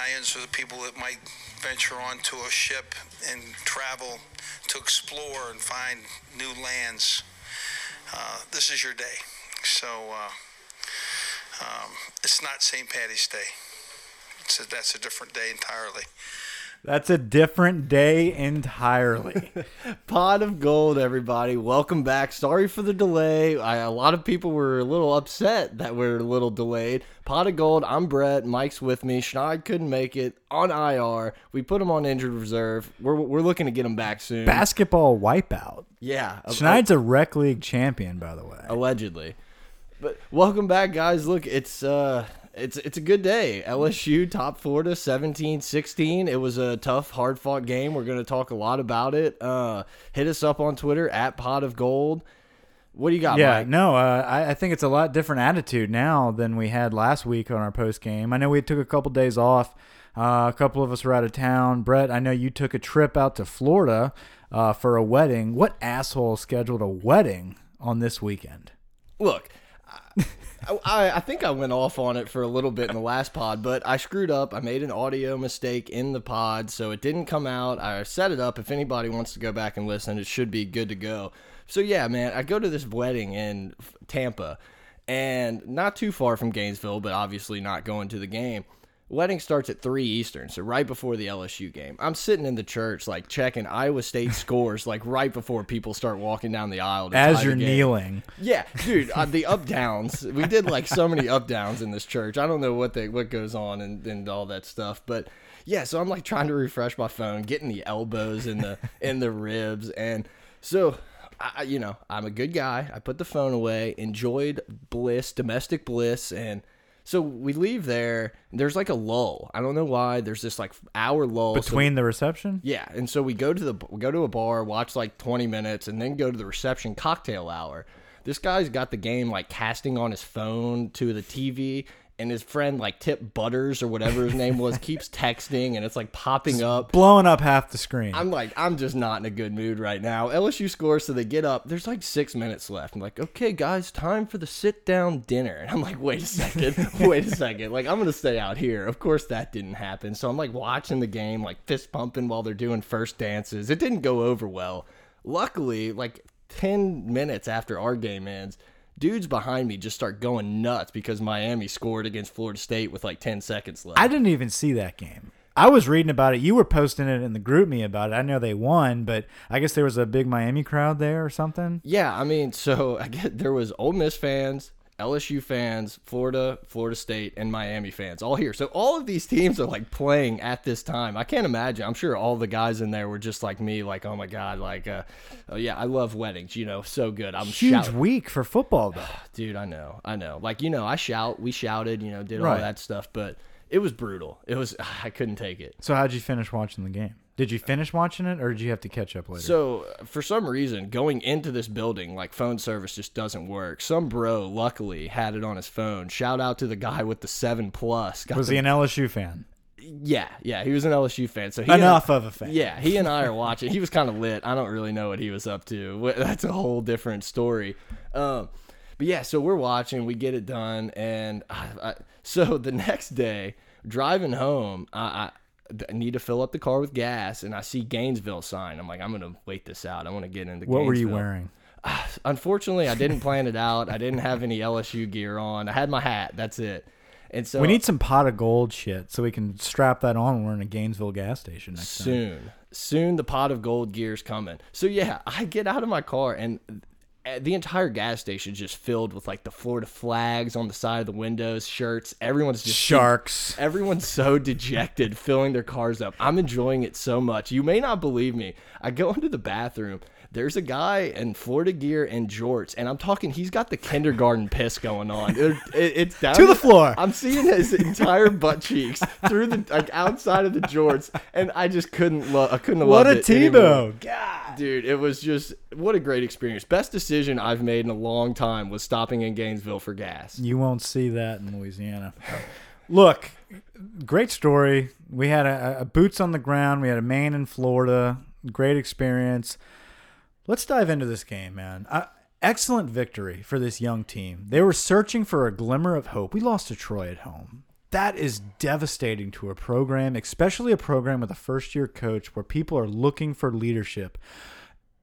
Italians are the people that might venture onto a ship and travel to explore and find new lands. Uh, this is your day. So uh, um, it's not St. Patty's Day. It's a, that's a different day entirely. That's a different day entirely. Pot of gold, everybody. Welcome back. Sorry for the delay. I, a lot of people were a little upset that we're a little delayed. Pot of gold. I'm Brett. Mike's with me. Schneid couldn't make it on IR. We put him on injured reserve. We're, we're looking to get him back soon. Basketball wipeout. yeah. Schneid's a rec league champion, by the way. allegedly. But welcome back, guys. Look, it's uh it's it's a good day. LSU top Florida 17-16. It was a tough, hard fought game. We're gonna talk a lot about it. Uh hit us up on Twitter at pot of gold. What do you got, Yeah, Mike? no, uh, I, I think it's a lot different attitude now than we had last week on our post game. I know we took a couple days off. Uh, a couple of us were out of town. Brett, I know you took a trip out to Florida uh, for a wedding. What asshole scheduled a wedding on this weekend? Look, I, I think I went off on it for a little bit in the last pod, but I screwed up. I made an audio mistake in the pod, so it didn't come out. I set it up. If anybody wants to go back and listen, it should be good to go. So yeah, man, I go to this wedding in Tampa, and not too far from Gainesville, but obviously not going to the game. Wedding starts at 3 Eastern, so right before the LSU game. I'm sitting in the church, like checking Iowa State scores, like right before people start walking down the aisle. To As you're kneeling. Yeah, dude, uh, the up downs. We did like so many up downs in this church. I don't know what they what goes on and, and all that stuff, but yeah. So I'm like trying to refresh my phone, getting the elbows in the in the ribs, and so I- you know I'm a good guy. I put the phone away, enjoyed bliss, domestic bliss, and. So we leave there. And there's like a lull. I don't know why. There's this like hour lull So- Between the reception? yeah, and so we go to the we go to a bar, watch like 20 minutes, and then go to the reception cocktail hour. This guy's got the game like casting on his phone to the TV, and his friend like Tip Butters or whatever his name was keeps texting, and it's like popping up. Blowing up half the screen. I'm like, I'm just not in a good mood right now. LSU scores, so they get up. There's like six minutes left. I'm like, okay, guys, time for the sit down dinner. And I'm like, wait a second, wait a second. Like, I'm gonna stay out here. Of course, that didn't happen. So I'm like watching the game, like fist pumping while they're doing first dances. It didn't go over well. Luckily, like 10 minutes after our game ends. Dudes behind me just start going nuts because Miami scored against Florida State with like 10 seconds left. I didn't even see that game. I was reading about it. You were posting it in the GroupMe about it. I know they won, but I guess there was a big Miami crowd there or something. Yeah, I mean, so I get there was Ole Miss fans, LSU fans, Florida, Florida State, and Miami fans all here. So all of these teams are like playing at this time. I can't imagine. I'm sure all the guys in there were just like me, like, oh my god, like, uh, oh yeah, I love weddings. You know, so good. I'm Huge shouting, week for football, though. dude. I know, I know. Like you know, I shout, we shouted, you know, did all Right. that stuff, but it was brutal. It was, I couldn't take it. So how'd you finish watching the game? Did you finish watching it, or did you have to catch up later? So for some reason, going into this building, like phone service just doesn't work. Some bro, luckily, had it on his phone. Shout out to the guy with the seven plus. Got was the- he an LSU fan? Yeah, yeah, he was an LSU fan. So he and- Enough of a fan. yeah, he and I are watching. He was kind of lit. I don't really know what he was up to. That's a whole different story. Um, but yeah, so we're watching. We get it done, and I, I, so the next day, driving home, I, I need to fill up the car with gas, and I see Gainesville sign. I'm like, I'm gonna wait this out. I want to get into. Gainesville. What were you wearing? Unfortunately, I didn't plan it out. I didn't have any LSU gear on. I had my hat. That's it. And so We need some pot of gold shit so we can strap that on when we're in a Gainesville gas station next time. soon soon the pot of gold gear's coming so yeah i get out of my car and Eh, the entire gas station just filled with like the florida flags on the side of the windows shirts everyone's just Sharks. Everyone's so dejected, filling their cars up. I'm enjoying it so much. You may not believe me. I go into the bathroom. There's a guy in Florida gear and jorts, and I'm talking. He's got the kindergarten piss going on. It- it- it's down To the floor. I'm seeing his entire butt cheeks through the like outside of the jorts, and I just couldn't love. I couldn't have What loved a. Tebow. God. Dude, it was just what a great experience. Best decision I've made in a long time was stopping in Gainesville for gas. You won't see that in Louisiana. Look, great story. We had a, a boots on the ground. We had a man in Florida. Great experience. Let's dive into this game, man. Uh, excellent victory for this young team. They were searching for a glimmer of hope. We lost to Troy at home. That is devastating to a program, especially a program with a first year coach where people are looking for leadership.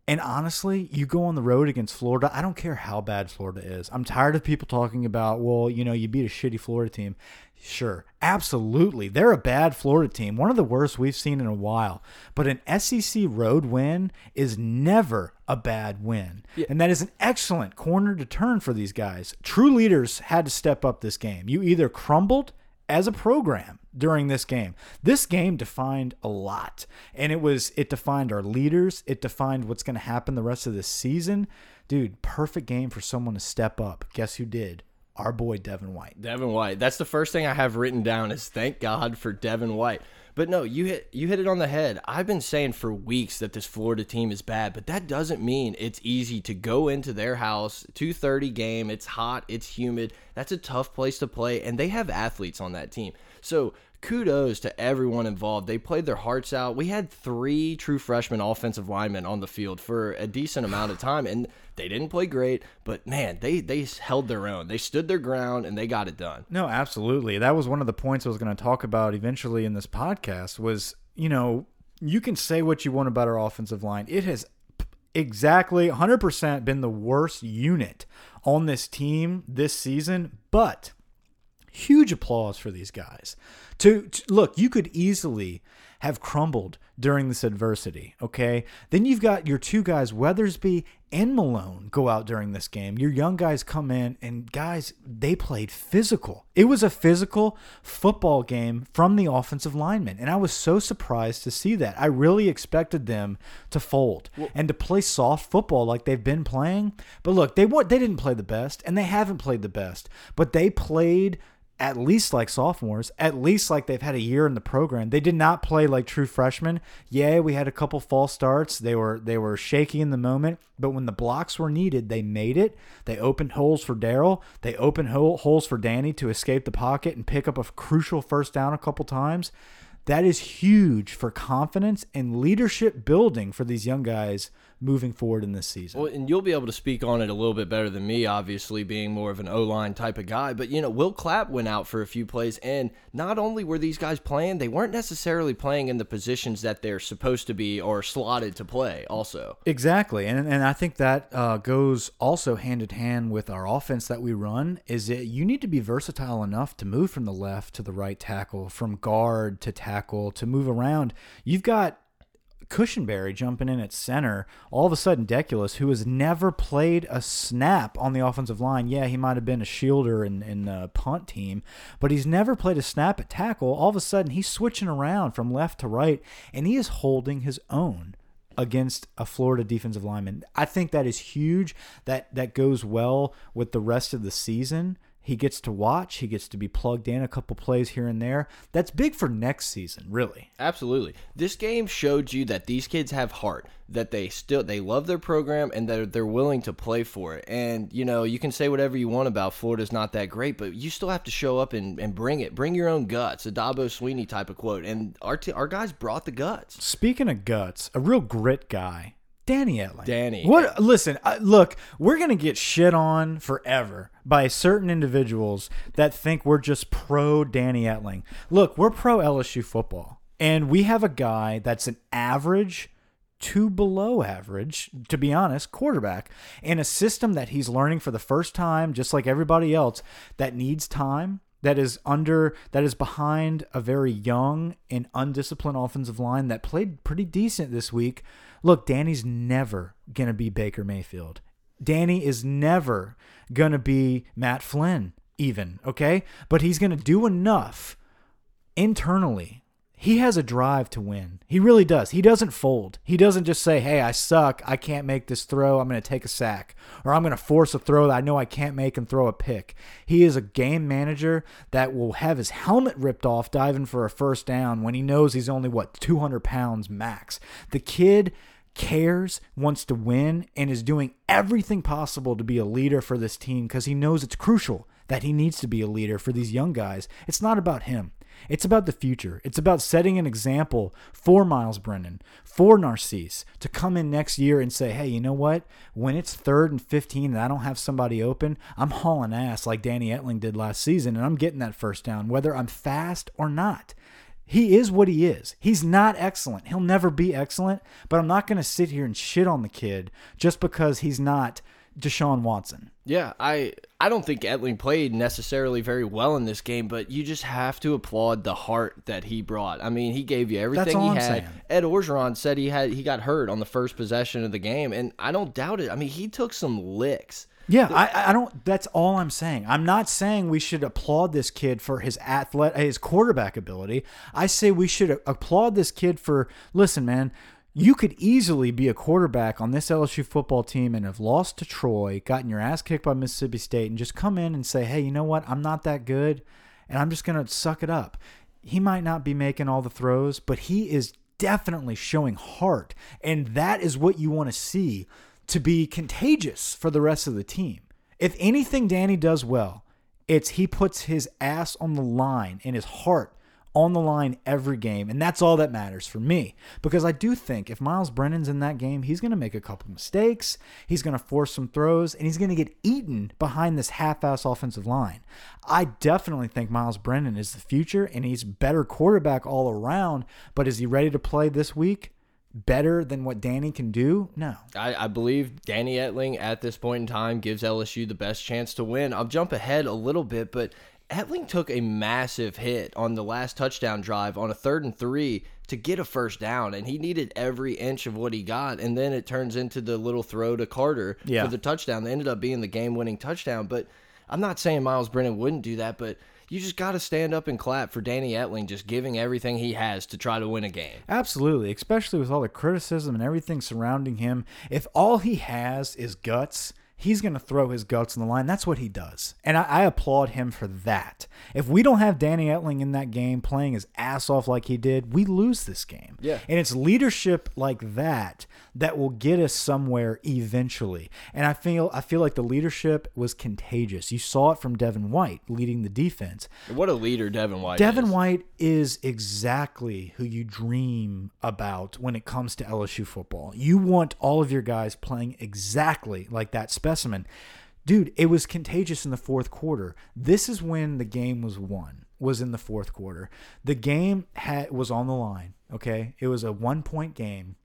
And honestly, you go on the road against Florida. I don't care how bad Florida is. I'm tired of people talking about, well, you know, you beat a shitty Florida team. Sure, absolutely. They're a bad Florida team, one of the worst we've seen in a while. But an SEC road win is never a bad win. Yeah. And that is an excellent corner to turn for these guys. True leaders had to step up this game. You either crumbled as a program during this game. This game defined a lot. And it was it defined our leaders, it defined what's going to happen the rest of the season. Dude, perfect game for someone to step up. Guess who did? Our boy Devin White. Devin White. That's the first thing I have written down is thank God for Devin White. But no, you hit you hit it on the head. I've been saying for weeks that this Florida team is bad, but that doesn't mean it's easy to go into their house, 2:30 game, it's hot, it's humid. That's a tough place to play and they have athletes on that team. So, kudos to everyone involved. They played their hearts out. We had three true freshman offensive linemen on the field for a decent amount of time, and they didn't play great, but man, they they held their own. They stood their ground and they got it done. No, absolutely. That was one of the points I was going to talk about eventually in this podcast. Was you know you can say what you want about our offensive line. It has exactly 100% been the worst unit on this team this season, but huge applause for these guys. To, to, look, you could easily have crumbled during this adversity. Okay, then you've got your two guys, Weathersby and Malone, go out during this game. Your young guys come in, and guys, they played physical. It was a physical football game from the offensive linemen, and I was so surprised to see that. I really expected them to fold well, and to play soft football like they've been playing. But look, they they didn't play the best, and they haven't played the best, but they played at least like sophomores, at least like they've had a year in the program. They did not play like true freshmen. Yeah, we had a couple false starts. They were they were shaky in the moment, but when the blocks were needed, they made it. They opened holes for Darrel. They opened holes for Danny to escape the pocket and pick up a crucial first down a couple times. That is huge for confidence and leadership building for these young guys moving forward in this season. Well, and you'll be able to speak on it a little bit better than me, obviously being more of an O line type of guy. But you know, Will Clapp went out for a few plays, and not only were these guys playing, they weren't necessarily playing in the positions that they're supposed to be or slotted to play. Also, exactly, and and I think that uh, goes also hand in hand with our offense that we run. Is that you need to be versatile enough to move from the left to the right tackle, from guard to tackle, to move around. You've got Cushenberry jumping in at center, all of a sudden Deculus, who has never played a snap on the offensive line, yeah, he might have been a shielder in, in the punt team, but he's never played a snap at tackle. All of a sudden, he's switching around from left to right, and he is holding his own against a Florida defensive lineman. I think that is huge. That that goes well with the rest of the season. He gets to watch. He gets to be plugged in a couple plays here and there. That's big for next season, really. Absolutely. This game showed you that these kids have heart, that they still they love their program and that they're willing to play for it. And you know, you can say whatever you want about Florida's not that great, but you still have to show up and, and bring it. Bring your own guts. A Dabo Swinney type of quote. And our our guys brought the guts. Speaking of guts, a real grit guy Danny Etling. Danny. What? Listen, look, we're gonna get shit on forever by certain individuals that think we're just pro Danny Etling. Look, we're pro LSU football, and we have a guy that's an average to below average, to be honest, quarterback in a system that he's learning for the first time, just like everybody else, that needs time that is under that is behind a very young and undisciplined offensive line that played pretty decent this week Look, Danny's never going to be Baker Mayfield. Danny is never going to be Matt Flynn, even, okay? But he's going to do enough internally. He has a drive to win. He really does. He doesn't fold. He doesn't just say, hey, I suck. I can't make this throw. I'm going to take a sack. Or I'm going to force a throw that I know I can't make and throw a pick. He is a game manager that will have his helmet ripped off diving for a first down when he knows he's only, what, 200 pounds max. The kid cares, wants to win, and is doing everything possible to be a leader for this team because he knows it's crucial that he needs to be a leader for these young guys. It's not about him. It's about the future. It's about setting an example for Myles Brennan, for Narcisse to come in next year and say, hey, you know what? When it's third and 15 and I don't have somebody open, I'm hauling ass like Danny Etling did last season and I'm getting that first down, whether I'm fast or not. He is what he is. He's not excellent. He'll never be excellent, but I'm not going to sit here and shit on the kid just because he's not Deshaun Watson. Yeah, I I don't think Etling played necessarily very well in this game, but you just have to applaud the heart that he brought. I mean, he gave you everything he all I'm had. saying. Ed Orgeron said he had he got hurt on the first possession of the game, and I don't doubt it. I mean, he took some licks. Yeah, I, I don't. That's all I'm saying. I'm not saying we should applaud this kid for his athlete, his quarterback ability. I say we should applaud this kid for. Listen, man, you could easily be a quarterback on this LSU football team and have lost to Troy, gotten your ass kicked by Mississippi State, and just come in and say, "Hey, you know what? I'm not that good, and I'm just gonna suck it up." He might not be making all the throws, but he is definitely showing heart, and that is what you want to see to be contagious for the rest of the team. If anything Danny does well, it's he puts his ass on the line and his heart on the line every game, and that's all that matters for me. Because I do think if Myles Brennan's in that game, he's going to make a couple mistakes, he's going to force some throws, and he's going to get eaten behind this half-ass offensive line. I definitely think Myles Brennan is the future, and he's better quarterback all around. But is he ready to play this week? Better than what Danny can do? No. I, I believe Danny Etling at this point in time gives LSU the best chance to win. I'll jump ahead a little bit, but Etling took a massive hit on the last touchdown drive on a third and three to get a first down, and he needed every inch of what he got. And then it turns into the little throw to Carter Yeah. for the touchdown. That ended up being the game winning touchdown. But I'm not saying Myles Brennan wouldn't do that, but you just got to stand up and clap for Danny Etling just giving everything he has to try to win a game. Absolutely, especially with all the criticism and everything surrounding him. If all he has is guts, he's going to throw his guts on the line. That's what he does. And I, I applaud him for that. If we don't have Danny Etling in that game playing his ass off like he did, we lose this game. Yeah. And it's leadership like that that will get us somewhere eventually. And I feel I feel like the leadership was contagious. You saw it from Devin White leading the defense. What a leader Devin White Devin is. White is exactly who you dream about when it comes to LSU football. You want all of your guys playing exactly like that specimen. Dude, it was contagious in the fourth quarter. This is when the game was won. Was in the fourth quarter. The game had was on the line, okay? It was a one-point game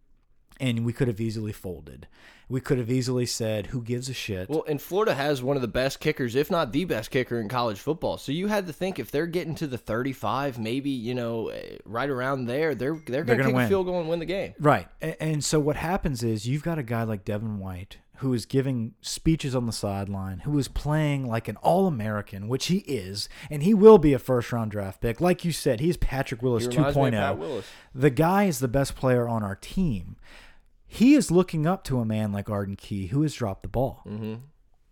and we could have easily folded. We could have easily said, "Who gives a shit?" Well, and Florida has one of the best kickers, if not the best kicker in college football. So you had to think if they're getting to the 35, maybe you know, eh, right around there, they're they're going to kick win. a field goal and win the game. Right. A- And so what happens is you've got a guy like Devin White who is giving speeches on the sideline, who is playing like an All American, which he is, and he will be a first round draft pick. Like you said, he's Patrick Willis He reminds me of 2.0. Pat oh. Willis. The guy is the best player on our team. He is looking up to a man like Arden Key who has dropped the ball. Mm-hmm.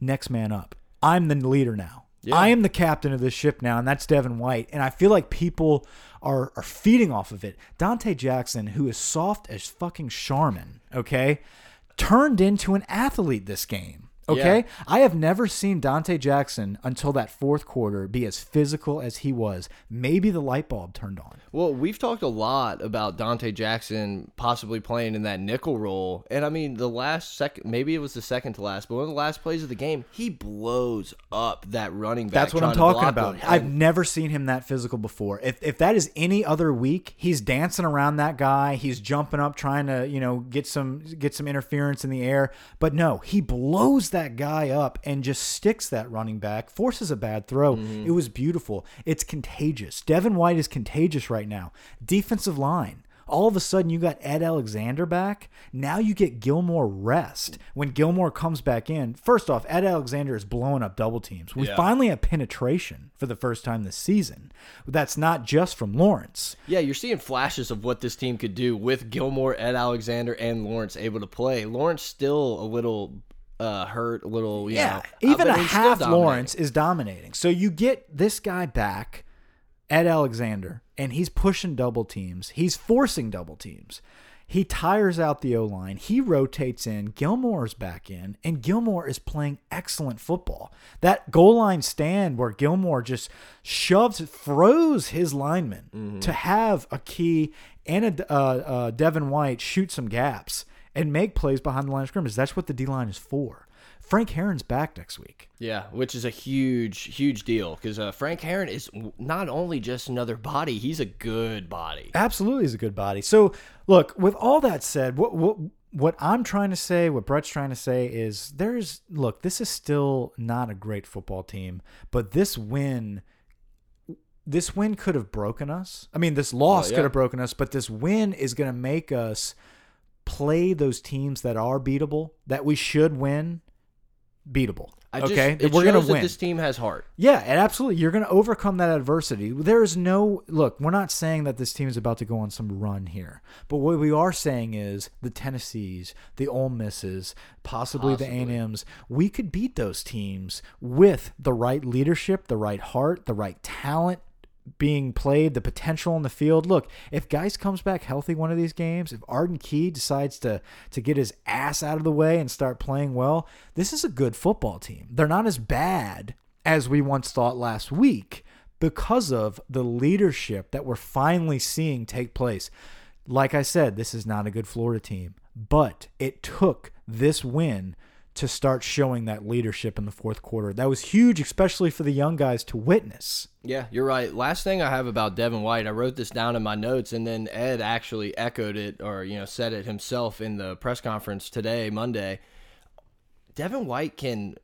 Next man up. I'm the leader now. Yeah. I am the captain of this ship now, and that's Devin White. And I feel like people are are feeding off of it. Donte Jackson, who is soft as fucking Charmin, okay, turned into an athlete this game. Okay, Yeah. I have never seen Donte Jackson until that fourth quarter be as physical as he was. Maybe the light bulb turned on. Well, we've talked a lot about Donte Jackson possibly playing in that nickel role, and I mean the last second, maybe it was the second to last, but one of the last plays of the game, he blows up that running back. That's what I'm talking about. him. I've never seen him that physical before. If if that is any other week, he's dancing around that guy. He's jumping up, trying to you know get some get some interference in the air. But no, he blows that guy up and just sticks that running back, forces a bad throw. Mm-hmm. It was beautiful. It's contagious. Devin White is contagious right now. Defensive line. All of a sudden, you got Ed Alexander back. Now you get Gilmore rest. When Gilmore comes back in, first off, Ed Alexander is blowing up double teams. We Yeah. finally have penetration for the first time this season. That's not just from Lawrence. Yeah, you're seeing flashes of what this team could do with Gilmore, Ed Alexander, and Lawrence able to play. Lawrence still a little uh, hurt, a little you know, uh, even a half. Lawrence is dominating. So you get this guy back, Ed Alexander, and he's pushing double teams. He's forcing double teams. He tires out the O line. He rotates in. Gilmore's back in, and Gilmore is playing excellent football. That goal line stand where Gilmore just shoves, froze his lineman Mm-hmm. to have a key and a uh, uh, Devin White shoot some gaps and make plays behind the line of scrimmage. That's what the D line is for. Frank Herron's back next week. Yeah, which is a huge, huge deal because uh, Frank Herron is not only just another body; he's a good body. Absolutely he's a good body. So, look, with all that said, what what what I'm trying to say, what Brett's trying to say is there's look, this is still not a great football team, but this win this win could have broken us. I mean, this loss yeah. could have broken us, but this win is going to make us play those teams that are beatable, that we should win, beatable. I just, okay, we're going to win. This team has heart. Yeah, and absolutely. You're going to overcome that adversity. There is no look. We're not saying that this team is about to go on some run here, but what we are saying is the Tennessees, the Ole Misses, possibly, the Possibly. A&Ms. We could beat those teams with the right leadership, the right heart, the right talent being played, the potential in the field. Look, if Guice comes back healthy one of these games, if Arden Key decides to to get his ass out of the way and start playing well, this is a good football team. They're not as bad as we once thought last week because of the leadership that we're finally seeing take place. Like I said, this is not a good Florida team, but it took this win to start showing that leadership in the fourth quarter. That was huge, especially for the young guys to witness. Yeah, you're right. Last thing I have about Devin White, I wrote this down in my notes, and then Ed actually echoed it or you know said it himself in the press conference today, Monday. Devin White can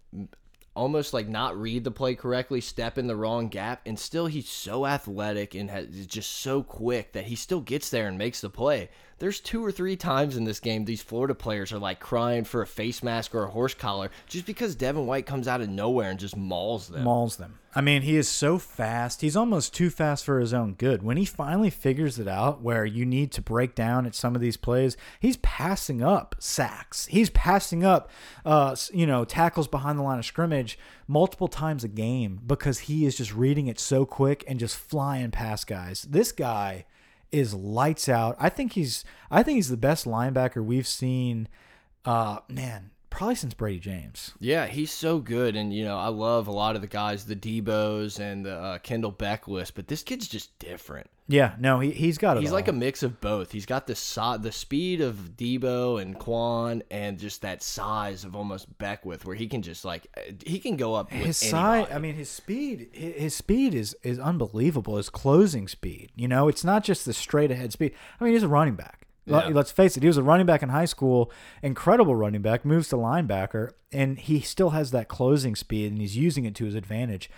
almost like not read the play correctly, step in the wrong gap, and still he's so athletic and has, is just so quick that he still gets there and makes the play. There's two or three times in this game these Florida players are like crying for a face mask or a horse collar just because Devin White comes out of nowhere and just mauls them. mauls them. I mean, he is so fast. He's almost too fast for his own good. When he finally figures it out where you need to break down at some of these plays, he's passing up sacks. He's passing up, uh, you know, tackles behind the line of scrimmage multiple times a game because he is just reading it so quick and just flying past guys. This guy is lights out. I think he's I think he's the best linebacker we've seen uh man, probably since Bradie James. Yeah, he's so good, and you know I love a lot of the guys, the Debo's and the uh, Kendall Beckwith, but this kid's just different. Yeah, no, he he's got it. He's like a mix of both. He's got the so the speed of Debo and Kwon, and just that size of almost Beckwith, where he can just like uh, he can go up his side. I mean, his speed. His speed is is unbelievable. His closing speed. You know, it's not just the straight ahead speed. I mean, he's a running back. Yeah. Let's face it. He was a running back in high school. Incredible running back. Moves to linebacker, and he still has that closing speed, and he's using it to his advantage.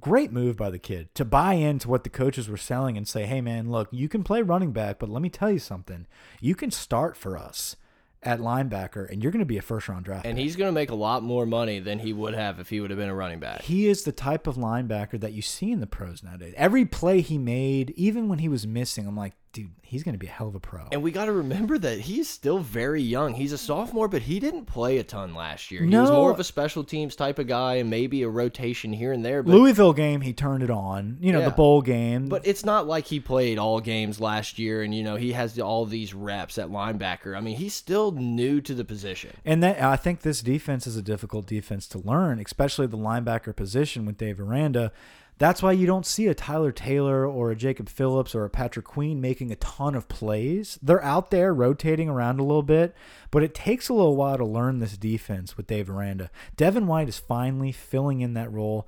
Great move by the kid to buy into what the coaches were selling and say, "Hey, man, look, you can play running back, but let me tell you something. You can start for us." At linebacker, and you're going to be a first round draft. and he's going to make a lot more money than he would have if he would have been a running back. he is the type of linebacker that you see in the pros nowadays. Every play he made, even when he was missing, I'm like, dude, he's going to be a hell of a pro. And we got to remember that he's still very young. He's a sophomore, but he didn't play a ton last year. He was more of a special teams type of guy and maybe a rotation here and there. But Louisville game, he turned it on. You know, Yeah. the bowl game. But it's not like he played all games last year and, you know, he has all these reps at linebacker. I mean, he's still new to the position. And that I think this defense is a difficult defense to learn, especially the linebacker position with Dave Aranda. That's why you don't see a Tyler Taylor or a Jacob Phillips or a Patrick Queen making a ton of plays. They're out there rotating around a little bit, but it takes a little while to learn this defense with Dave Aranda. Devin White is finally filling in that role.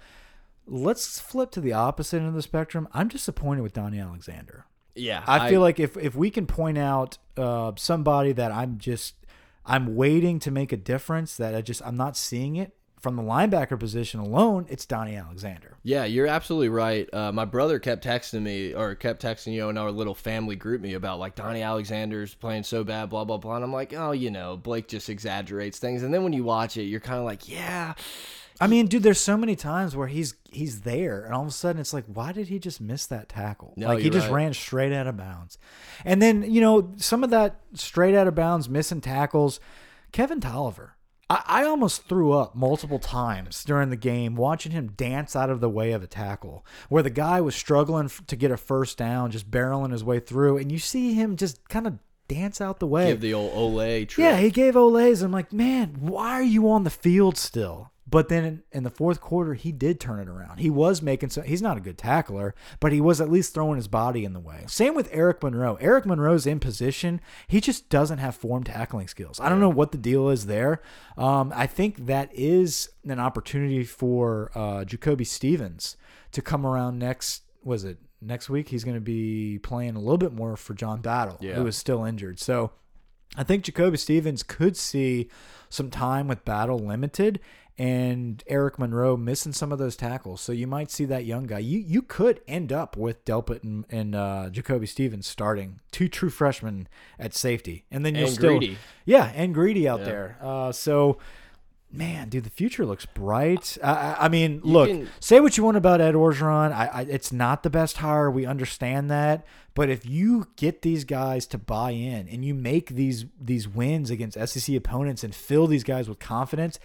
Let's flip to the opposite end of the spectrum. I'm disappointed with Donnie Alexander. Yeah. I feel like if if we can point out uh, somebody that I'm just I'm waiting to make a difference that I just I'm not seeing it from the linebacker position alone, it's Donnie Alexander. Yeah, you're absolutely right. Uh, my brother kept texting me or kept texting you in our little family GroupMe about like Donnie Alexander's playing so bad, blah blah blah. And I'm like, oh, you know, Blake just exaggerates things. And then when you watch it, you're kind of like, yeah, I mean, dude, there's so many times where he's he's there, and all of a sudden it's like, why did he just miss that tackle? No, like he just right. ran straight out of bounds, and then you know some of that straight out of bounds missing tackles. Kevin Toliver, I, I almost threw up multiple times during the game watching him dance out of the way of a tackle where the guy was struggling to get a first down, just barreling his way through, and you see him just kind of dance out the way. Give the old Olay trick. Yeah, he gave Olays. I'm like, man, why are you on the field still? But then in, the fourth quarter, he did turn it around. He was making some. He's not a good tackler, but he was at least throwing his body in the way. Same with Eric Monroe. Eric Monroe's in position. He just doesn't have form tackling skills. I don't know what the deal is there. Um, I think that is an opportunity for uh, Jacoby Stevens to come around next. Was it next week? He's going to be playing a little bit more for John Battle, Yeah. who is still injured. So I think Jacoby Stevens could see some time with Battle limited and Eric Monroe missing some of those tackles. So you might see that young guy. You you could end up with Delpit and, and uh, Jacoby Stevens starting two true freshmen at safety, and then you'll And still Greedy. yeah, and greedy out Yeah. there. Uh, so. Man, dude, the future looks bright. I, I, mean, look, can- say what you want about Ed Orgeron. I, I, it's not the best hire. We understand that, but if you get these guys to buy in and you make these these wins against SEC opponents and fill these guys with confidence,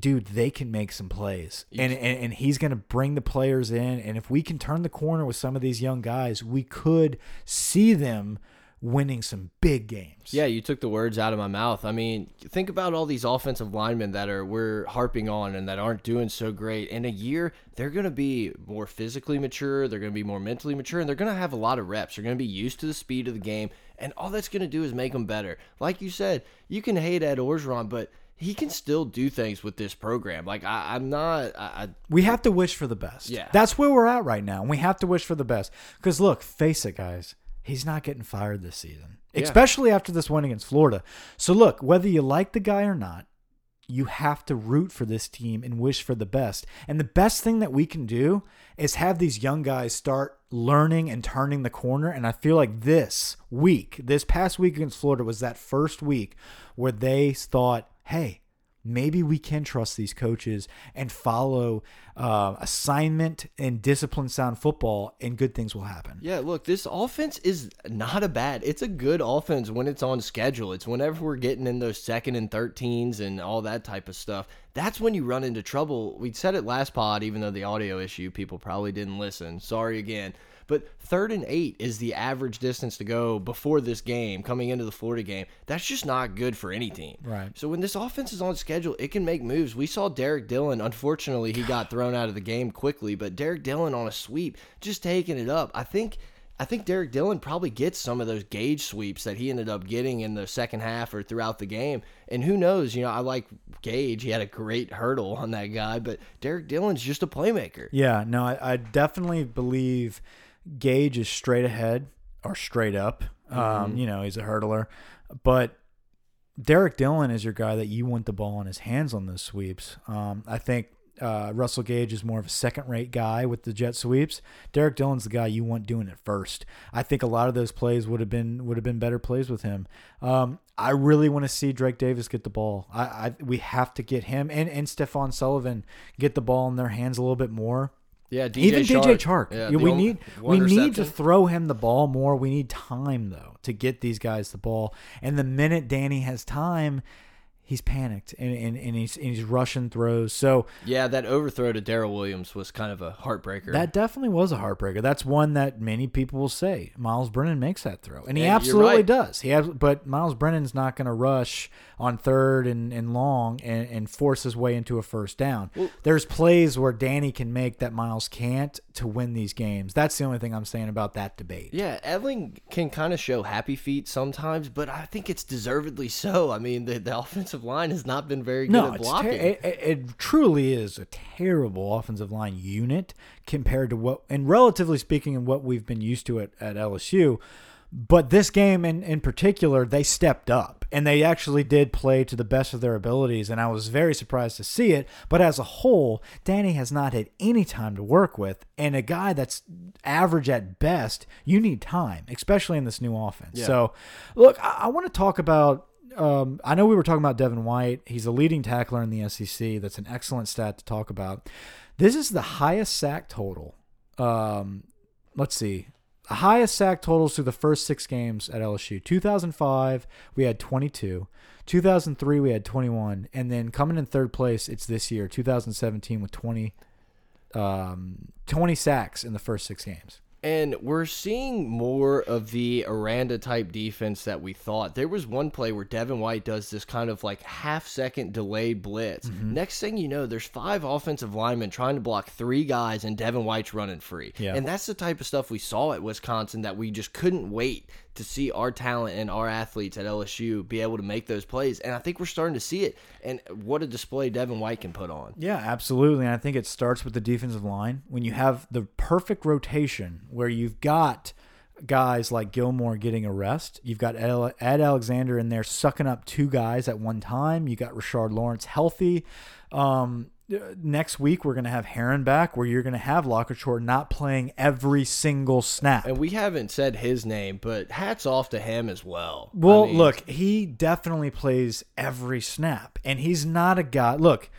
dude, they can make some plays, and and, and he's going to bring the players in. And if we can turn the corner with some of these young guys, we could see them winning some big games. Yeah, you took the words out of my mouth. I mean, think about all these offensive linemen that are we're harping on and that aren't doing so great. In a year, they're going to be more physically mature, they're going to be more mentally mature, and they're going to have a lot of reps. They're going to be used to the speed of the game, and all that's going to do is make them better. Like you said, you can hate Ed Orgeron, but he can still do things with this program. Like I, I'm not. I, I, We have to wish for the best. Yeah. That's where we're at right now. And we have to wish for the best. Because look, face it, guys, he's not getting fired this season. Especially after this win against Florida. So look, whether you like the guy or not, you have to root for this team and wish for the best. And the best thing that we can do is have these young guys start learning and turning the corner. And I feel like this week, this past week against Florida was that first week where they thought, hey, maybe we can trust these coaches and follow uh, assignment and discipline sound football and good things will happen. Yeah, look, this offense is not a bad. It's a good offense when it's on schedule. It's whenever we're getting in those second and 13s and all that type of stuff. That's when you run into trouble. We said it last pod, even though the audio issue, people probably didn't listen. Sorry again. But third and eight is the average distance to go before this game, coming into the Florida game. That's just not good for any team. Right. So when this offense is on schedule, it can make moves. We saw Derrick Dillon. Unfortunately, he got thrown out of the game quickly, but Derrick Dillon on a sweep, just taking it up. I think. I think Derrick Dillon probably gets some of those Gage sweeps that he ended up getting in the second half or throughout the game. And who knows? You know, I like Gage. He had a great hurdle on that guy, but Derrick Dillon's just a playmaker. Yeah, no, I, I definitely believe Gage is straight ahead or straight up. Um, you know, he's a hurdler, but Derrick Dillon is your guy that you want the ball in his hands on those sweeps. Um, I think uh, Russell Gage is more of a second-rate guy with the jet sweeps. Derrick Dillon's the guy you want doing it first. I think a lot of those plays would have been would have been better plays with him. Um, I really want to see Drake Davis get the ball. I, I we have to get him and and Stephon Sullivan get the ball in their hands a little bit more. Yeah, DJ Even DJ Chark. Yeah, we need we need to throw him the ball more. We need time though to get these guys the ball. And the minute Danny has time, he's panicked and, and, and he's and he's rushing throws. So Yeah, that overthrow to Darrel Williams was kind of a heartbreaker. that definitely was a heartbreaker. That's one that many people will say Myles Brennan makes that throw, and he And absolutely right. does. He has, but Myles Brennan's not going to rush on third and, and long and, and force his way into a first down. There's plays where Danny can make that Myles can't to win these games. That's the only thing I'm saying about that debate. Yeah, Etling can kind of show happy feet sometimes, but I think it's deservedly so. I mean, the, the offensive line has not been very good No, at blocking. it, it, truly is a terrible offensive line unit compared to what, and relatively speaking, in what we've been used to at, at LSU. But this game in, in particular, they stepped up and they actually did play to the best of their abilities. And I was very surprised to see it. But as a whole, Danny has not had any time to work with. And a guy that's average at best, you need time, especially in this new offense. So, look, I, I want to talk about um, I know we were talking about Devin White. He's a leading tackler in the SEC. That's an excellent stat to talk about. This is the highest sack total. Um, let's see. The highest sack totals through the first six games at LSU. 2005, we had 22. 2003, we had 21. And then coming in third place, it's this year, 2017, with 20, um, 20 sacks in the first six games. And we're seeing more of the Aranda type defense that we thought. There was one play where Devin White does this kind of like half second delayed blitz. Mm-hmm. Next thing you know, there's five offensive linemen trying to block three guys, and Devin White's running free. Yeah. And that's the type of stuff we saw at Wisconsin that we just couldn't wait to see our talent and our athletes at LSU be able to make those plays. And I think we're starting to see it. And what a display Devin White can put on. Yeah, absolutely. And I think it starts with the defensive line. When you have the perfect rotation where you've got guys like Gilmore getting a rest, you've got Ed Alexander in there sucking up two guys at one time, you got Rashard Lawrence healthy. Um, Uh, next week we're going to have Herron back where you're going to have LaCouture not playing every single snap. And we haven't said his name, but hats off to him as well. Well, I mean, look, he definitely plays every snap, and he's not a guy. Look,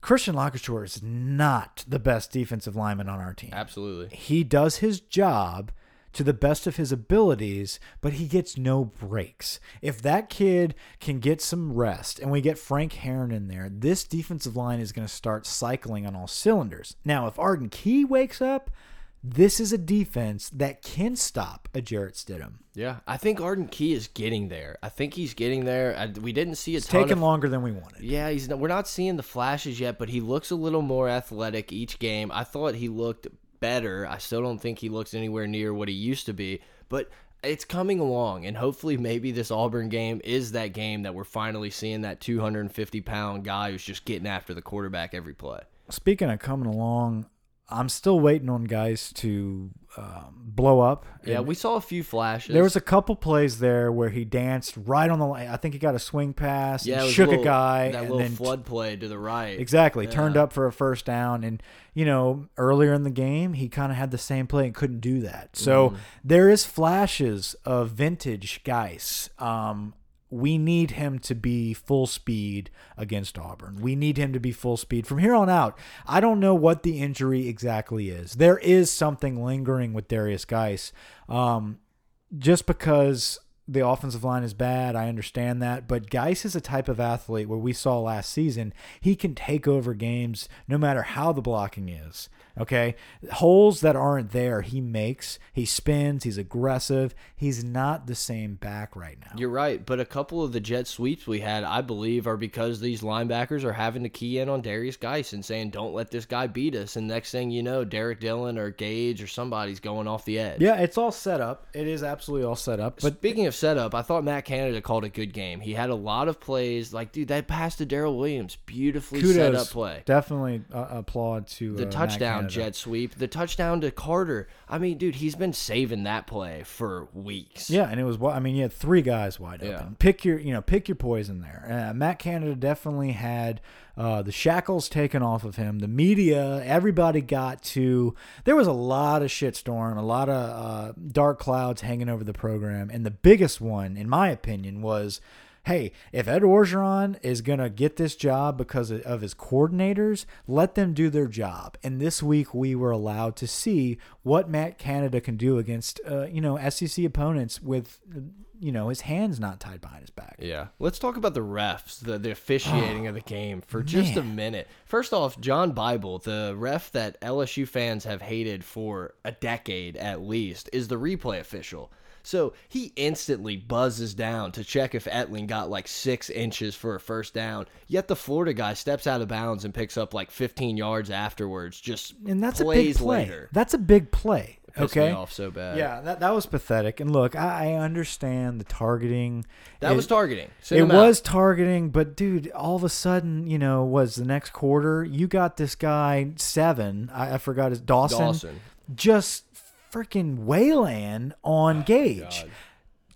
Christian LaCouture is not the best defensive lineman on our team. absolutely. He does his job to the best of his abilities, but he gets no breaks. If that kid can get some rest and we get Frank Herron in there, this defensive line is going to start cycling on all cylinders. Now, if Arden Key wakes up, this is a defense that can stop a Jarrett Stidham. Yeah, I think Arden Key is getting there. I think he's getting there. I, we didn't see a It's taken of longer than we wanted. Yeah, he's we're not seeing the flashes yet, but he looks a little more athletic each game. I thought he looked better. I still don't think he looks anywhere near what he used to be, but it's coming along, and hopefully, maybe this Auburn game is that game that we're finally seeing that 250 pound guy who's just getting after the quarterback every play. Speaking of coming along, I'm still waiting on guys to um, blow up. Yeah, And we saw a few flashes. There was a couple plays there where he danced right on the line. I think he got a swing pass, yeah, and it was shook little- a guy, that and little flood play to the right. exactly turned up for a first down. And you know, earlier in the game, he kind of had the same play and couldn't do that. So Mm-hmm. there is flashes of vintage guys. Um, we need him to be full speed against Auburn. We need him to be full speed from here on out. I don't know what the injury exactly is. There is something lingering with Derrius Guice. Um, just because the offensive line is bad, I understand that. But Guice is a type of athlete where we saw last season, he can take over games no matter how the blocking is. Okay. Holes that aren't there, he makes. He spins. He's aggressive. He's not the same back right now. You're right, but a couple of the jet sweeps we had, I believe, are because these linebackers are having to key in on Derrius Guice and saying, "Don't let this guy beat us." And next thing you know, Derrick Dillon or Gage or somebody's going off the edge. yeah, it's all set up. It is absolutely all set up. But Speaking of setup, I thought Matt Canada called a good game. He had a lot of plays. Like, dude, that pass to Darrel Williams, beautifully kudos. set up play. Definitely uh, applaud to The uh, touchdown Jet sweep, the touchdown to Carter. I mean, dude, he's been saving that play for weeks. Yeah, and it was. I mean, you had three guys wide Yeah. open. Pick your, you know, pick your poison there. Uh, Matt Canada definitely had uh, the shackles taken off of him. The media, everybody got to. There was a lot of shitstorm, a lot of uh, dark clouds hanging over the program, and the biggest one, in my opinion, was. Hey, if Ed Orgeron is going to get this job because of- his coordinators, let them do their job. And this week we were allowed to see what Matt Canada can do against, uh, you know, SEC opponents with, you know, his hands not tied behind his back. Yeah. Let's talk about the refs, the, the officiating of the game for just a Oh, minute. First off, John Bible, the ref that LSU fans have hated for a decade at least, is the replay official. So he instantly buzzes down to check if Etling got like six inches for a first down. Yet the Florida guy steps out of bounds and picks up like 15 yards afterwards. Just And that's a big play. later. That's a big play. Okay. off so bad. Yeah, that, that was pathetic. And look, I, I understand the targeting. that It- was targeting. It Send out. was targeting, but dude, all of a sudden, you know, was the next quarter, you got this guy seven. I, I forgot his Dawson, Dawson. just freaking wayland on oh Gage,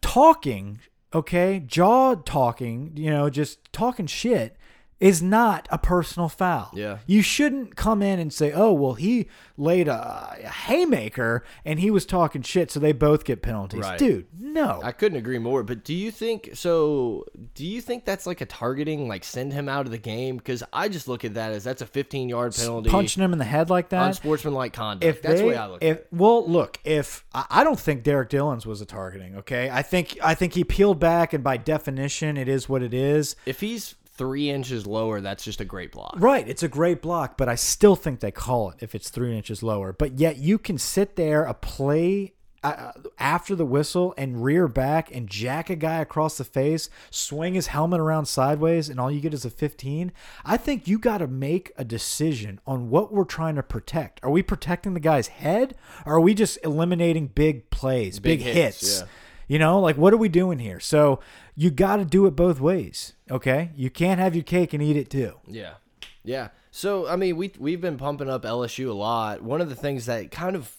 talking. Okay, jaw talking. You know, just talking shit is not a personal foul. Yeah. You shouldn't come in and say, "Oh, well, he laid a, a haymaker and he was talking shit, so they both get penalties." Right. Dude, no. I couldn't agree more. But do you think so? Do you think that's like a targeting, like send him out of the game? Because I just look at that as that's a 15 yard penalty, Punching him in the head like that. unsportsmanlike conduct. if that's they, the way I look if, at it. Well, look, if I I don't think Derrick Dillon's was a targeting. Okay, I think I think he peeled back, and by definition, it is what it is. If he's three inches lower, that's just a great block. Right, it's a great block, but I still think they call it if it's three inches lower. But yet you can sit there a play uh, after the whistle and rear back and jack a guy across the face, swing his helmet around sideways, and all you get is a 15. I think you got to make a decision on what we're trying to protect. Are we protecting the guy's head, or are we just eliminating big plays, big, Big hits? hits, yeah. You know, like what are we doing here? So you got to do it both ways. Okay, you can't have your cake and eat it too. Yeah. Yeah. So I mean, we we've been pumping up LSU a lot. One of the things that kind of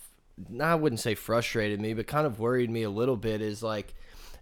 I wouldn't say frustrated me, but kind of worried me a little bit is like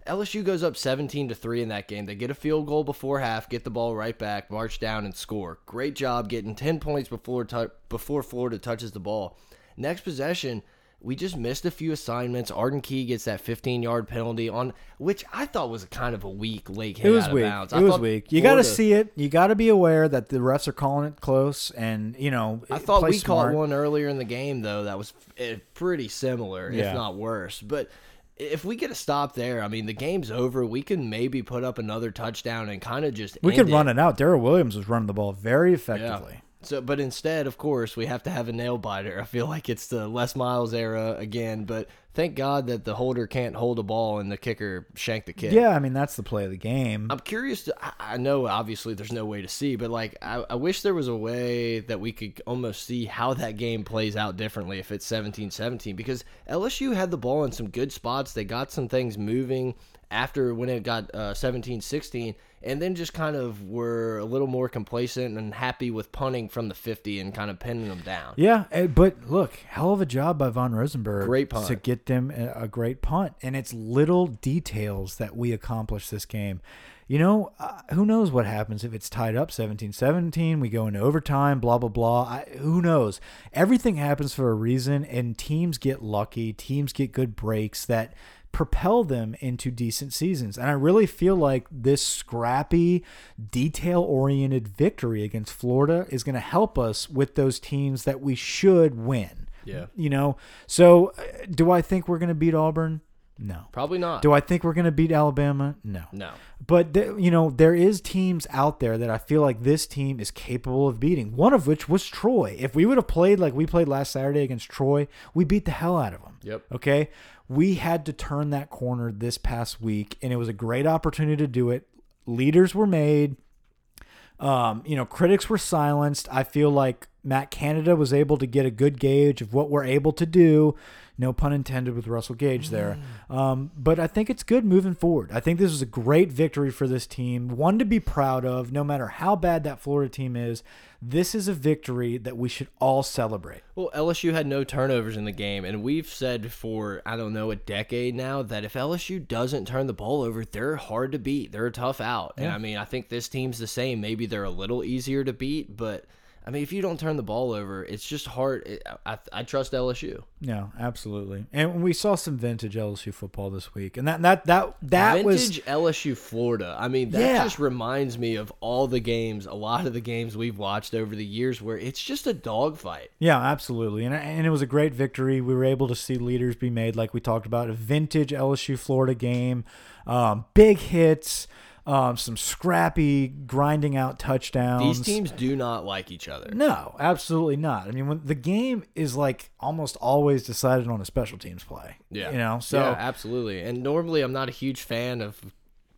LSU goes up 17 to 3 in that game. They get a field goal before half, get the ball right back, march down and score. Great job getting 10 points before before Florida touches the ball. Next possession, we just missed a few assignments. Arden Key gets that 15 yard penalty on which I thought was kind of a weak late hit It was weak. bounds. It I was weak. You got to see it. You got to be aware that the refs are calling it close, and you know. I thought we smart. caught one earlier in the game though that was eh, pretty similar, Yeah. if not worse. But if we get a stop there, I mean the game's over. We can maybe put up another touchdown and kind of just We could it. run it out. Darrel Williams was running the ball very effectively. So, but instead, of course, we have to have a nail biter. I feel like it's the Les Miles era again. But thank God that the holder can't hold a ball and the kicker shank the kick. Yeah, I mean that's the play of the game. I'm curious to. I- I know obviously there's no way to see, but like I, I wish there was a way that we could almost see how that game plays out differently if it's 17-17 because LSU had the ball in some good spots. They got some things moving after when it got uh, 17-16 and then just kind of were a little more complacent and happy with punting from the 50 and kind of pinning them down. Yeah, eh, but look, hell of a job by Von Rosenberg. Great punt. to get them a, great punt, and it's little details that we accomplish this game. You know, uh, who knows what happens if it's tied up 17-17, we go into overtime, blah blah blah. I, who knows? Everything happens for a reason, and teams get lucky. Teams get good breaks that propel them into decent seasons. And I really feel like this scrappy, detail oriented victory against Florida is going to help us with those teams that we should win. Yeah. You know, so uh, do I think we're going to beat Auburn? No. Probably not. Do I think we're going to beat Alabama? No. no. But th- you know, there is teams out there that I feel like this team is capable of beating. One of which was Troy. If we would have played like we played last Saturday against Troy, we beat the hell out of them. Yep. Okay. We had to turn that corner this past week, and it was a great opportunity to do it. Leaders were made. Um, you know, critics were silenced. I feel like Matt Canada was able to get a good gauge of what we're able to do. No pun intended with Russell Gage there. Um, but I think it's good moving forward. I think this was a great victory for this team, one to be proud of, no matter how bad that Florida team is. This is a victory that we should all celebrate. Well, LSU had no turnovers in the game, and we've said for I don't know a decade now that if LSU doesn't turn the ball over, they're hard to beat. They're a tough out, and I mean I think this team's the same. Maybe they're a little easier to beat, but I mean if you don't turn the ball over, it's just hard. It, I, I trust LSU. No, absolutely. And we saw some vintage LSU football this week, and that that that that was Vintage LSU Florida. I mean that Yeah. just reminds me of all the games, a lot of the games we've watched over the years where it's just a dogfight. Yeah, absolutely. And, and it was a great victory. We were able to see leaders be made, like we talked about, a vintage LSU Florida game, um, big hits, um, some scrappy, grinding out touchdowns. These teams do not like each other. No, absolutely not. I mean, when the game is like almost always decided on a special teams play. Yeah. You know, so yeah, absolutely. And normally I'm not a huge fan of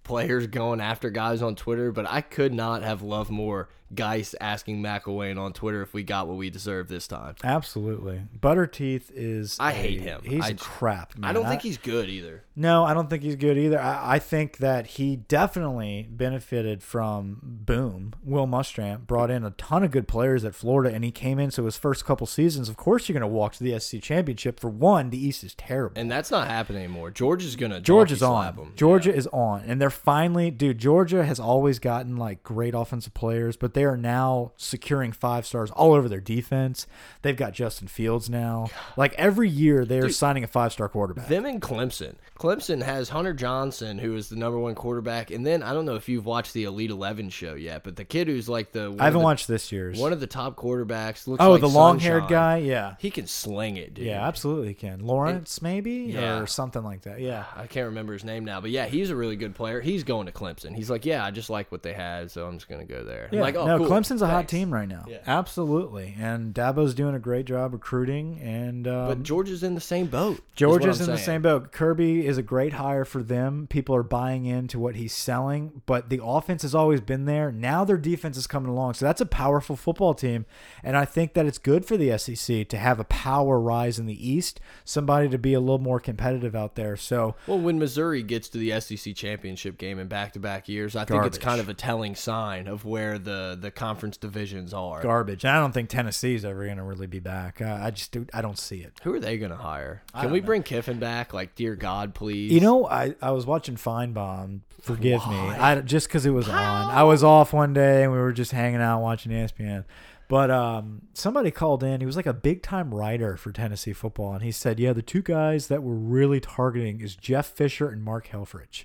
players going after guys on Twitter, but I could not have loved more Guice asking McElwain on Twitter if we got what we deserved this time. absolutely. Butterteeth is. I a- hate him. He's I crap. Man. I don't think he's good either. No, I don't think he's good either. I, I think that he definitely benefited from boom. Will Muschamp brought in a ton of good players at Florida, and he came in. So his first couple seasons, of course, you're going to walk to the SC championship. For one, the East is terrible. And that's not happening anymore. George is gonna Georgia donkey is on. him. Georgia is on, and they're finally, dude. Georgia has always gotten like great offensive players, but they are now securing five stars all over their defense. They've got Justin Fields now. Like every year, they're signing a five star quarterback. Them and Clemson. Clemson has Hunter Johnson, who is the number one quarterback, and then I don't know if you've watched the Elite Eleven show yet, but the kid who's like the I haven't the, watched this year's. one of the top quarterbacks. Looks oh, like the long haired guy. Yeah. He can sling it, dude. Yeah, absolutely can. Lawrence, maybe? Yeah. Or something like that. Yeah. I can't remember his name now, but yeah, he's a really good player. He's going to Clemson. He's like, yeah, I just like what they had, so I'm just gonna go there. Yeah, like, oh, no, cool. Clemson's a hot team right now. Yeah. Absolutely, and Dabo's doing a great job recruiting. And um, But Georgia's in the same boat. is Georgia's in the same boat. Kirby is a great hire for them. People are buying into what he's selling, but the offense has always been there. Now their defense is coming along, so that's a powerful football team. And I think that it's good for the SEC to have a power rise in the East, somebody to be a little more competitive out there. So Well, when Missouri gets to the SEC championship game in back-to-back years, I think it's kind of a telling sign of where the the conference divisions are. garbage. I don't think Tennessee's ever going to really be back. Uh, I just do, I don't see it. Who are they going to hire? Can we know. bring Kiffin back? Like, dear God, please. You know, I, I was watching Finebaum. Forgive me, I just because it was on. I was off one day and we were just hanging out watching ESPN. But um, somebody called in. He was like a big time writer for Tennessee football, and he said, "Yeah, the two guys that we're really targeting is Jeff Fisher and Mark Helfrich."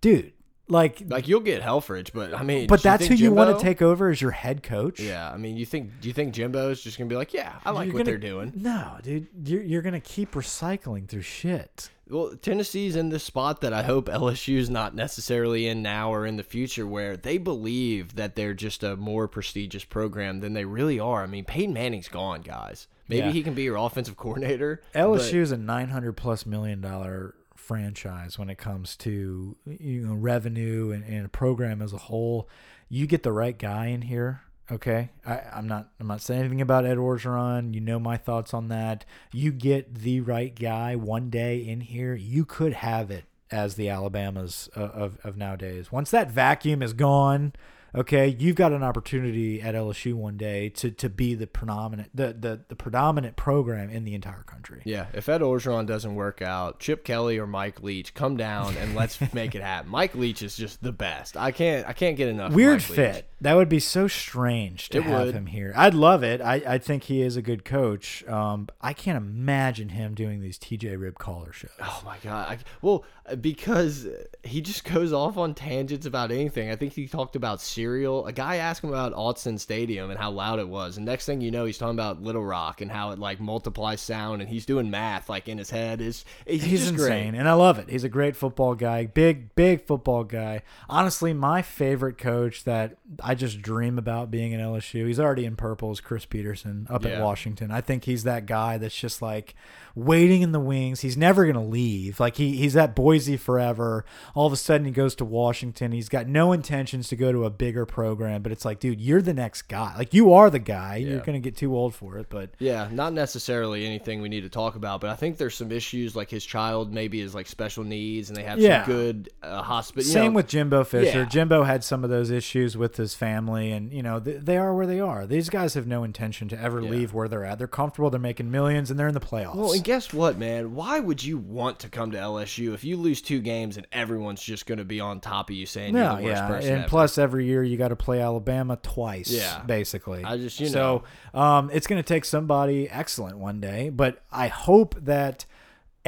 Dude, like, like you'll get Helfrich, but I mean, but that's who you want to take over as your head coach. Yeah, I mean, you think do you think Jimbo's just gonna be like, yeah, I like You're what gonna- they're doing? No, dude, you're you're gonna keep recycling through shit. Well, Tennessee's in this spot that I hope LSU's not necessarily in now or in the future, where they believe that they're just a more prestigious program than they really are. I mean, Peyton Manning's gone, guys. Maybe Yeah. he can be your offensive coordinator. LSU is a nine hundred plus million dollar franchise when it comes to you know revenue and, and a program as a whole. You get the right guy in here. Okay, I, I'm not. I'm not saying anything about Ed Orgeron. You know my thoughts on that. You get the right guy one day in here, you could have it as the Alabamas of, of, of nowadays. Once that vacuum is gone, okay, you've got an opportunity at LSU one day to to be the predominant the the, the predominant program in the entire country. Yeah, if Ed Orgeron doesn't work out, Chip Kelly or Mike Leach, come down and let's make it happen. Mike Leach is just the best. I can't I can't get enough. of Weird fit. That would be so strange to It have would. him here. I'd love it. I, I think he is a good coach. Um, I can't imagine him doing these TJ Rib caller shows. Oh my god! I, well, uh, because he just goes off on tangents about anything. I think he talked about cereal. A guy asked him about Autzen Stadium and how loud it was, and next thing you know, he's talking about Little Rock and how it like multiplies sound, and he's doing math like in his head. Is he's, He's insane, Great. and I love it. He's a great football guy, big, big football guy. Honestly, my favorite coach that I just dream about being in LSU. He's already in purple. Is Chris Petersen up at Washington? I think he's that guy that's just like waiting in the wings. He's never gonna leave. Like he he's at Boise forever. All of a sudden he goes to Washington. He's got no intentions to go to a bigger program, but it's like, dude, you're the next guy. Like you are the guy. You're gonna get too old for it, but Yeah, not necessarily anything we need to talk about, but I think there's some issues like his child maybe is like special needs, and they have Yeah. some good uh, hospital. Same with Jimbo Fisher. Yeah. Jimbo had some of those issues with his family, and you know th they are where they are. These guys have no intention to ever leave where they're at. They're comfortable. They're making millions, and they're in the playoffs. Well, and guess what, man? Why would you want to come to LSU if you lose two games and everyone's just going to be on top of you saying you're no, the worst yeah, person and ever? plus every year you got to play Alabama twice. Yeah. basically. I just- you know. so um, it's going to take somebody excellent one day, but I hope that.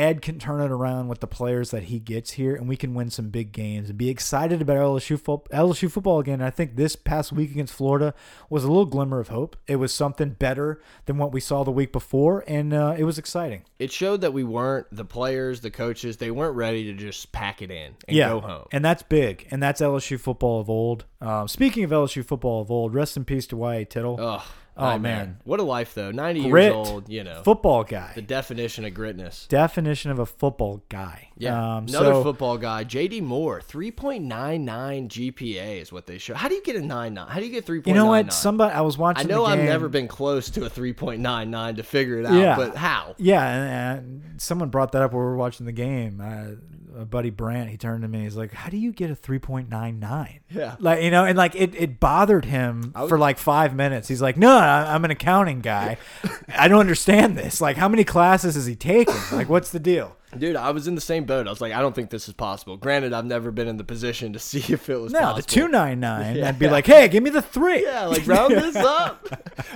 Ed can turn it around with the players that he gets here, and we can win some big games and be excited about LSU, fo LSU football again. And I think this past week against Florida was a little glimmer of hope. It was something better than what we saw the week before, and uh, it was exciting. it showed that we weren't the players, the coaches. They weren't ready to just pack it in and yeah, go home. and that's big, and that's LSU football of old. Um, speaking of LSU football of old, rest in peace to Y.A. Tittle. Ugh, Oh, nightmare. man. what a life though. Ninety Grit, years old, you know, football guy. the definition of gritness. definition of a football guy. Yeah, Um, another so, football guy, JD Moore, three point nine nine GPA is what they show. How do you get a nine nine? How do you get three You know what? Somebody I was watching. I know I've never been close to a three point nine nine to figure it out, Yeah. but how? Yeah, and, and someone brought that up while we were watching the game. Uh, a buddy Brant, he turned to me. He's like, "How do you get a three point nine nine? Yeah. like you know, and like it, it bothered him was- for like five minutes. He's like, "No, I- I'm an accounting guy. I don't understand this. Like, how many classes is he taking? Like, what's the deal?" Dude, I was in the same boat. I was like, I don't think this is possible. Granted, I've never been in the position to see if it was No, possible. the two nine nine. I'd be like, hey, give me the three. Yeah, like round this up.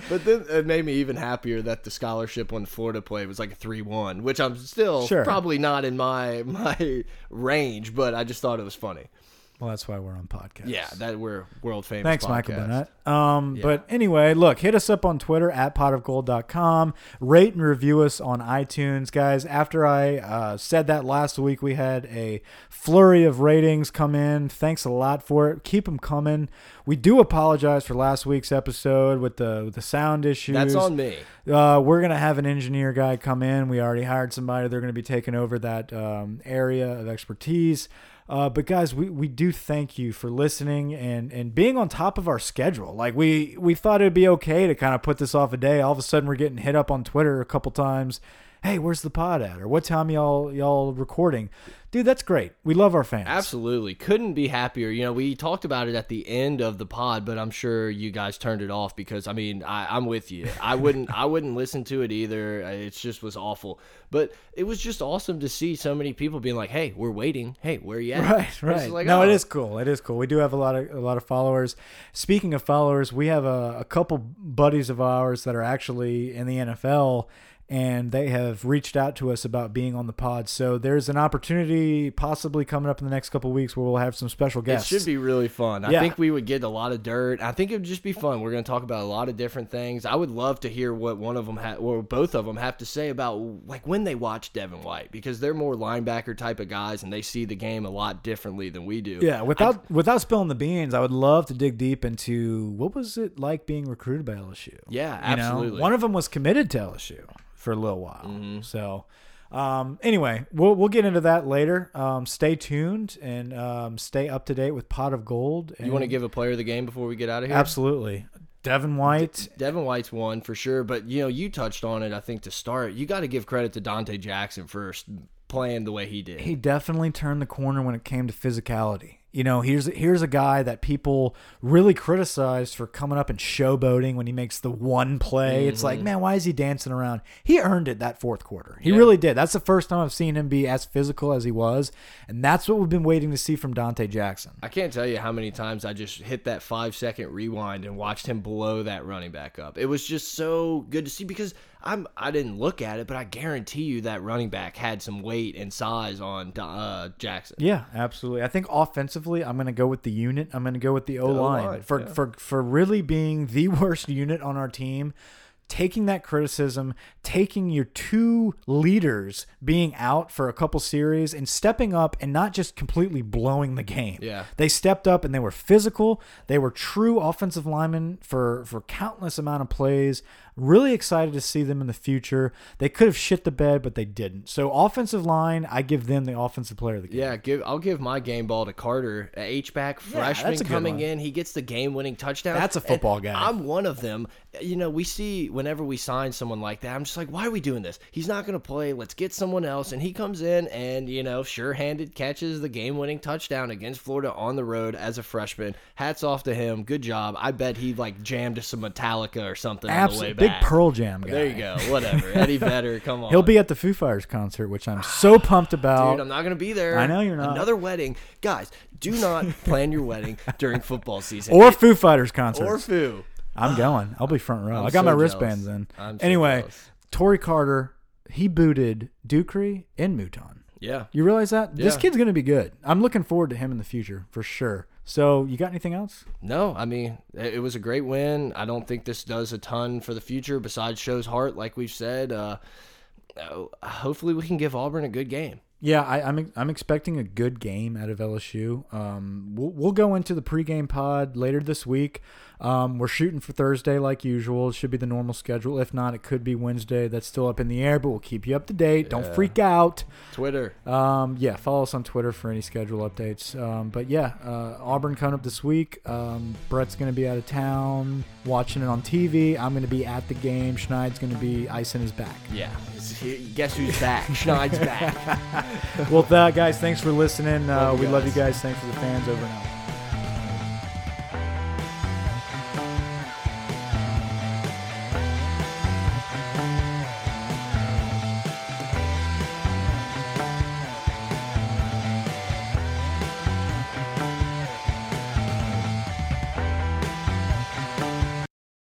But then it made me even happier that the scholarship when Florida played was like a three one, which I'm still Sure. probably not in my my range, but I just thought it was funny. Well, that's why we're on podcast. Yeah, that we're world famous. Thanks, Michael podcast. Burnett. Um, But anyway, look, hit us up on Twitter at potofgold.com. Rate and review us on iTunes, guys. After I uh, said that last week, we had a flurry of ratings come in. Thanks a lot for it. Keep them coming. We do apologize for last week's episode with the with the sound issues. That's on me. Uh, we're gonna have an engineer guy come in. We already hired somebody. They're gonna be taking over that um, area of expertise. Uh, but guys, we, we do thank you for listening and, and being on top of our schedule. Like we we thought it'd be okay to kind of put this off a day. All of a sudden, we're getting hit up on Twitter a couple times. Hey, where's the pod at? Or what time y'all y'all recording? Dude, that's great. We love our fans. Absolutely. Couldn't be happier. You know, we talked about it at the end of the pod, but I'm sure you guys turned it off because I mean, I, I'm with you. I wouldn't I wouldn't listen to it either. Uh, it just was awful. But it was just awesome to see so many people being like, Hey, we're waiting. Hey, where are you at? Right, right. like, no, it oh. is cool. It is cool. We do have a lot of a lot of followers. Speaking of followers, we have a, a couple buddies of ours that are actually in the NFL, and they have reached out to us about being on the pod. So there's an opportunity possibly coming up in the next couple weeks where we'll have some special It guests. should be really fun. I think we would get a lot of dirt. I think it would just be fun. We're going to talk about a lot of different things. I would love to hear what one of them ha or both of them have to say about like when they watch Devin White because they're more linebacker type of guys and they see the game a lot differently than we do. Yeah, without without spilling the beans, I would love to dig deep into what was it like being recruited by LSU. Yeah, You know, absolutely. one of them was committed to LSU for a little while. Mm-hmm. So, um, anyway, we'll we'll get into that later. Um, stay tuned and um, stay up to date with Pot of Gold. You want to give a player of the game before we get out of here? absolutely Devin White. Devin White's one for sure, but you know, you touched on it. I think to start, you got to give credit to Donte Jackson first playing the way he did. He definitely turned the corner when it came to physicality. You know, here's here's a guy that people really criticized for coming up and showboating when he makes the one play. It's like, mm-hmm. man, why is he dancing around? He earned it that fourth quarter. He really did. That's the first time I've seen him be as physical as he was, and that's what we've been waiting to see from Donte Jackson. I can't tell you how many times I just hit that five second rewind and watched him blow that running back up. It was just so good to see because I'm I didn't look at it, but I guarantee you that running back had some weight and size on uh, Jackson. Yeah, absolutely. I think offensively, I'm going to go with the unit. I'm going to go with the O line O-line, for yeah. for for really being the worst unit on our team. Taking that criticism, taking your two leaders being out for a couple series and stepping up and not just completely blowing the game. Yeah. They stepped up and they were physical. They were true offensive linemen for for countless amount of plays. Really excited to see them in the future. They could have shit the bed, but they didn't. So offensive line, I give them the offensive player of the game. Yeah, give I'll give my game ball to Carter, a H back freshman good coming in. He gets the game winning touchdown. That's a And football guy. I'm one of them. You know, we see whenever we sign someone like that, I'm just like, why are we doing this? He's not going to play. Let's get someone else. And he comes in and you know, sure handed catches the game winning touchdown against Florida on the road as a freshman. Hats off to him. Good job. I bet he like jammed to some Metallica or something on the way Absolutely. back. Big Pearl Jam guy. There you go. Whatever. Eddie Vedder. Come on. He'll be at the Foo Fighters concert, which I'm so pumped about. Dude, I'm not gonna be there. I know you're not. Another wedding, guys. Do not plan your wedding during football season. or Foo Fighters concert. or foo. I'm going. I'll be front row. I'm I got so my jealous. wristbands in. I'm so anyway, jealous. Tory Carter, he booted Ducre and Mouton. Yeah. You realize that? This kid's going to be good. I'm looking forward to him in the future for sure. So, you got anything else? No, I mean it was a great win. I don't think this does a ton for the future besides shows heart, like we've said. Uh, uh, hopefully, we can give Auburn a good game. Yeah, I, I'm I'm expecting a good game out of LSU. Um, we'll, we'll go into the pregame pod later this week. Um, we're shooting for Thursday like usual. It should be the normal schedule. If not, it could be Wednesday. That's still up in the air, but we'll keep you up to date. Don't freak out. Twitter. Um, yeah, follow us on Twitter for any schedule updates. Um, but yeah, uh, Auburn coming up this week. Um, Brett's going to be out of town watching it on TV. I'm going to be at the game. Schneid's going to be icing his back. Yeah. Guess who's back? Schneid's back. well, uh, guys, thanks for listening. Uh, Love we love you guys. guys. Thanks for the fans over and out.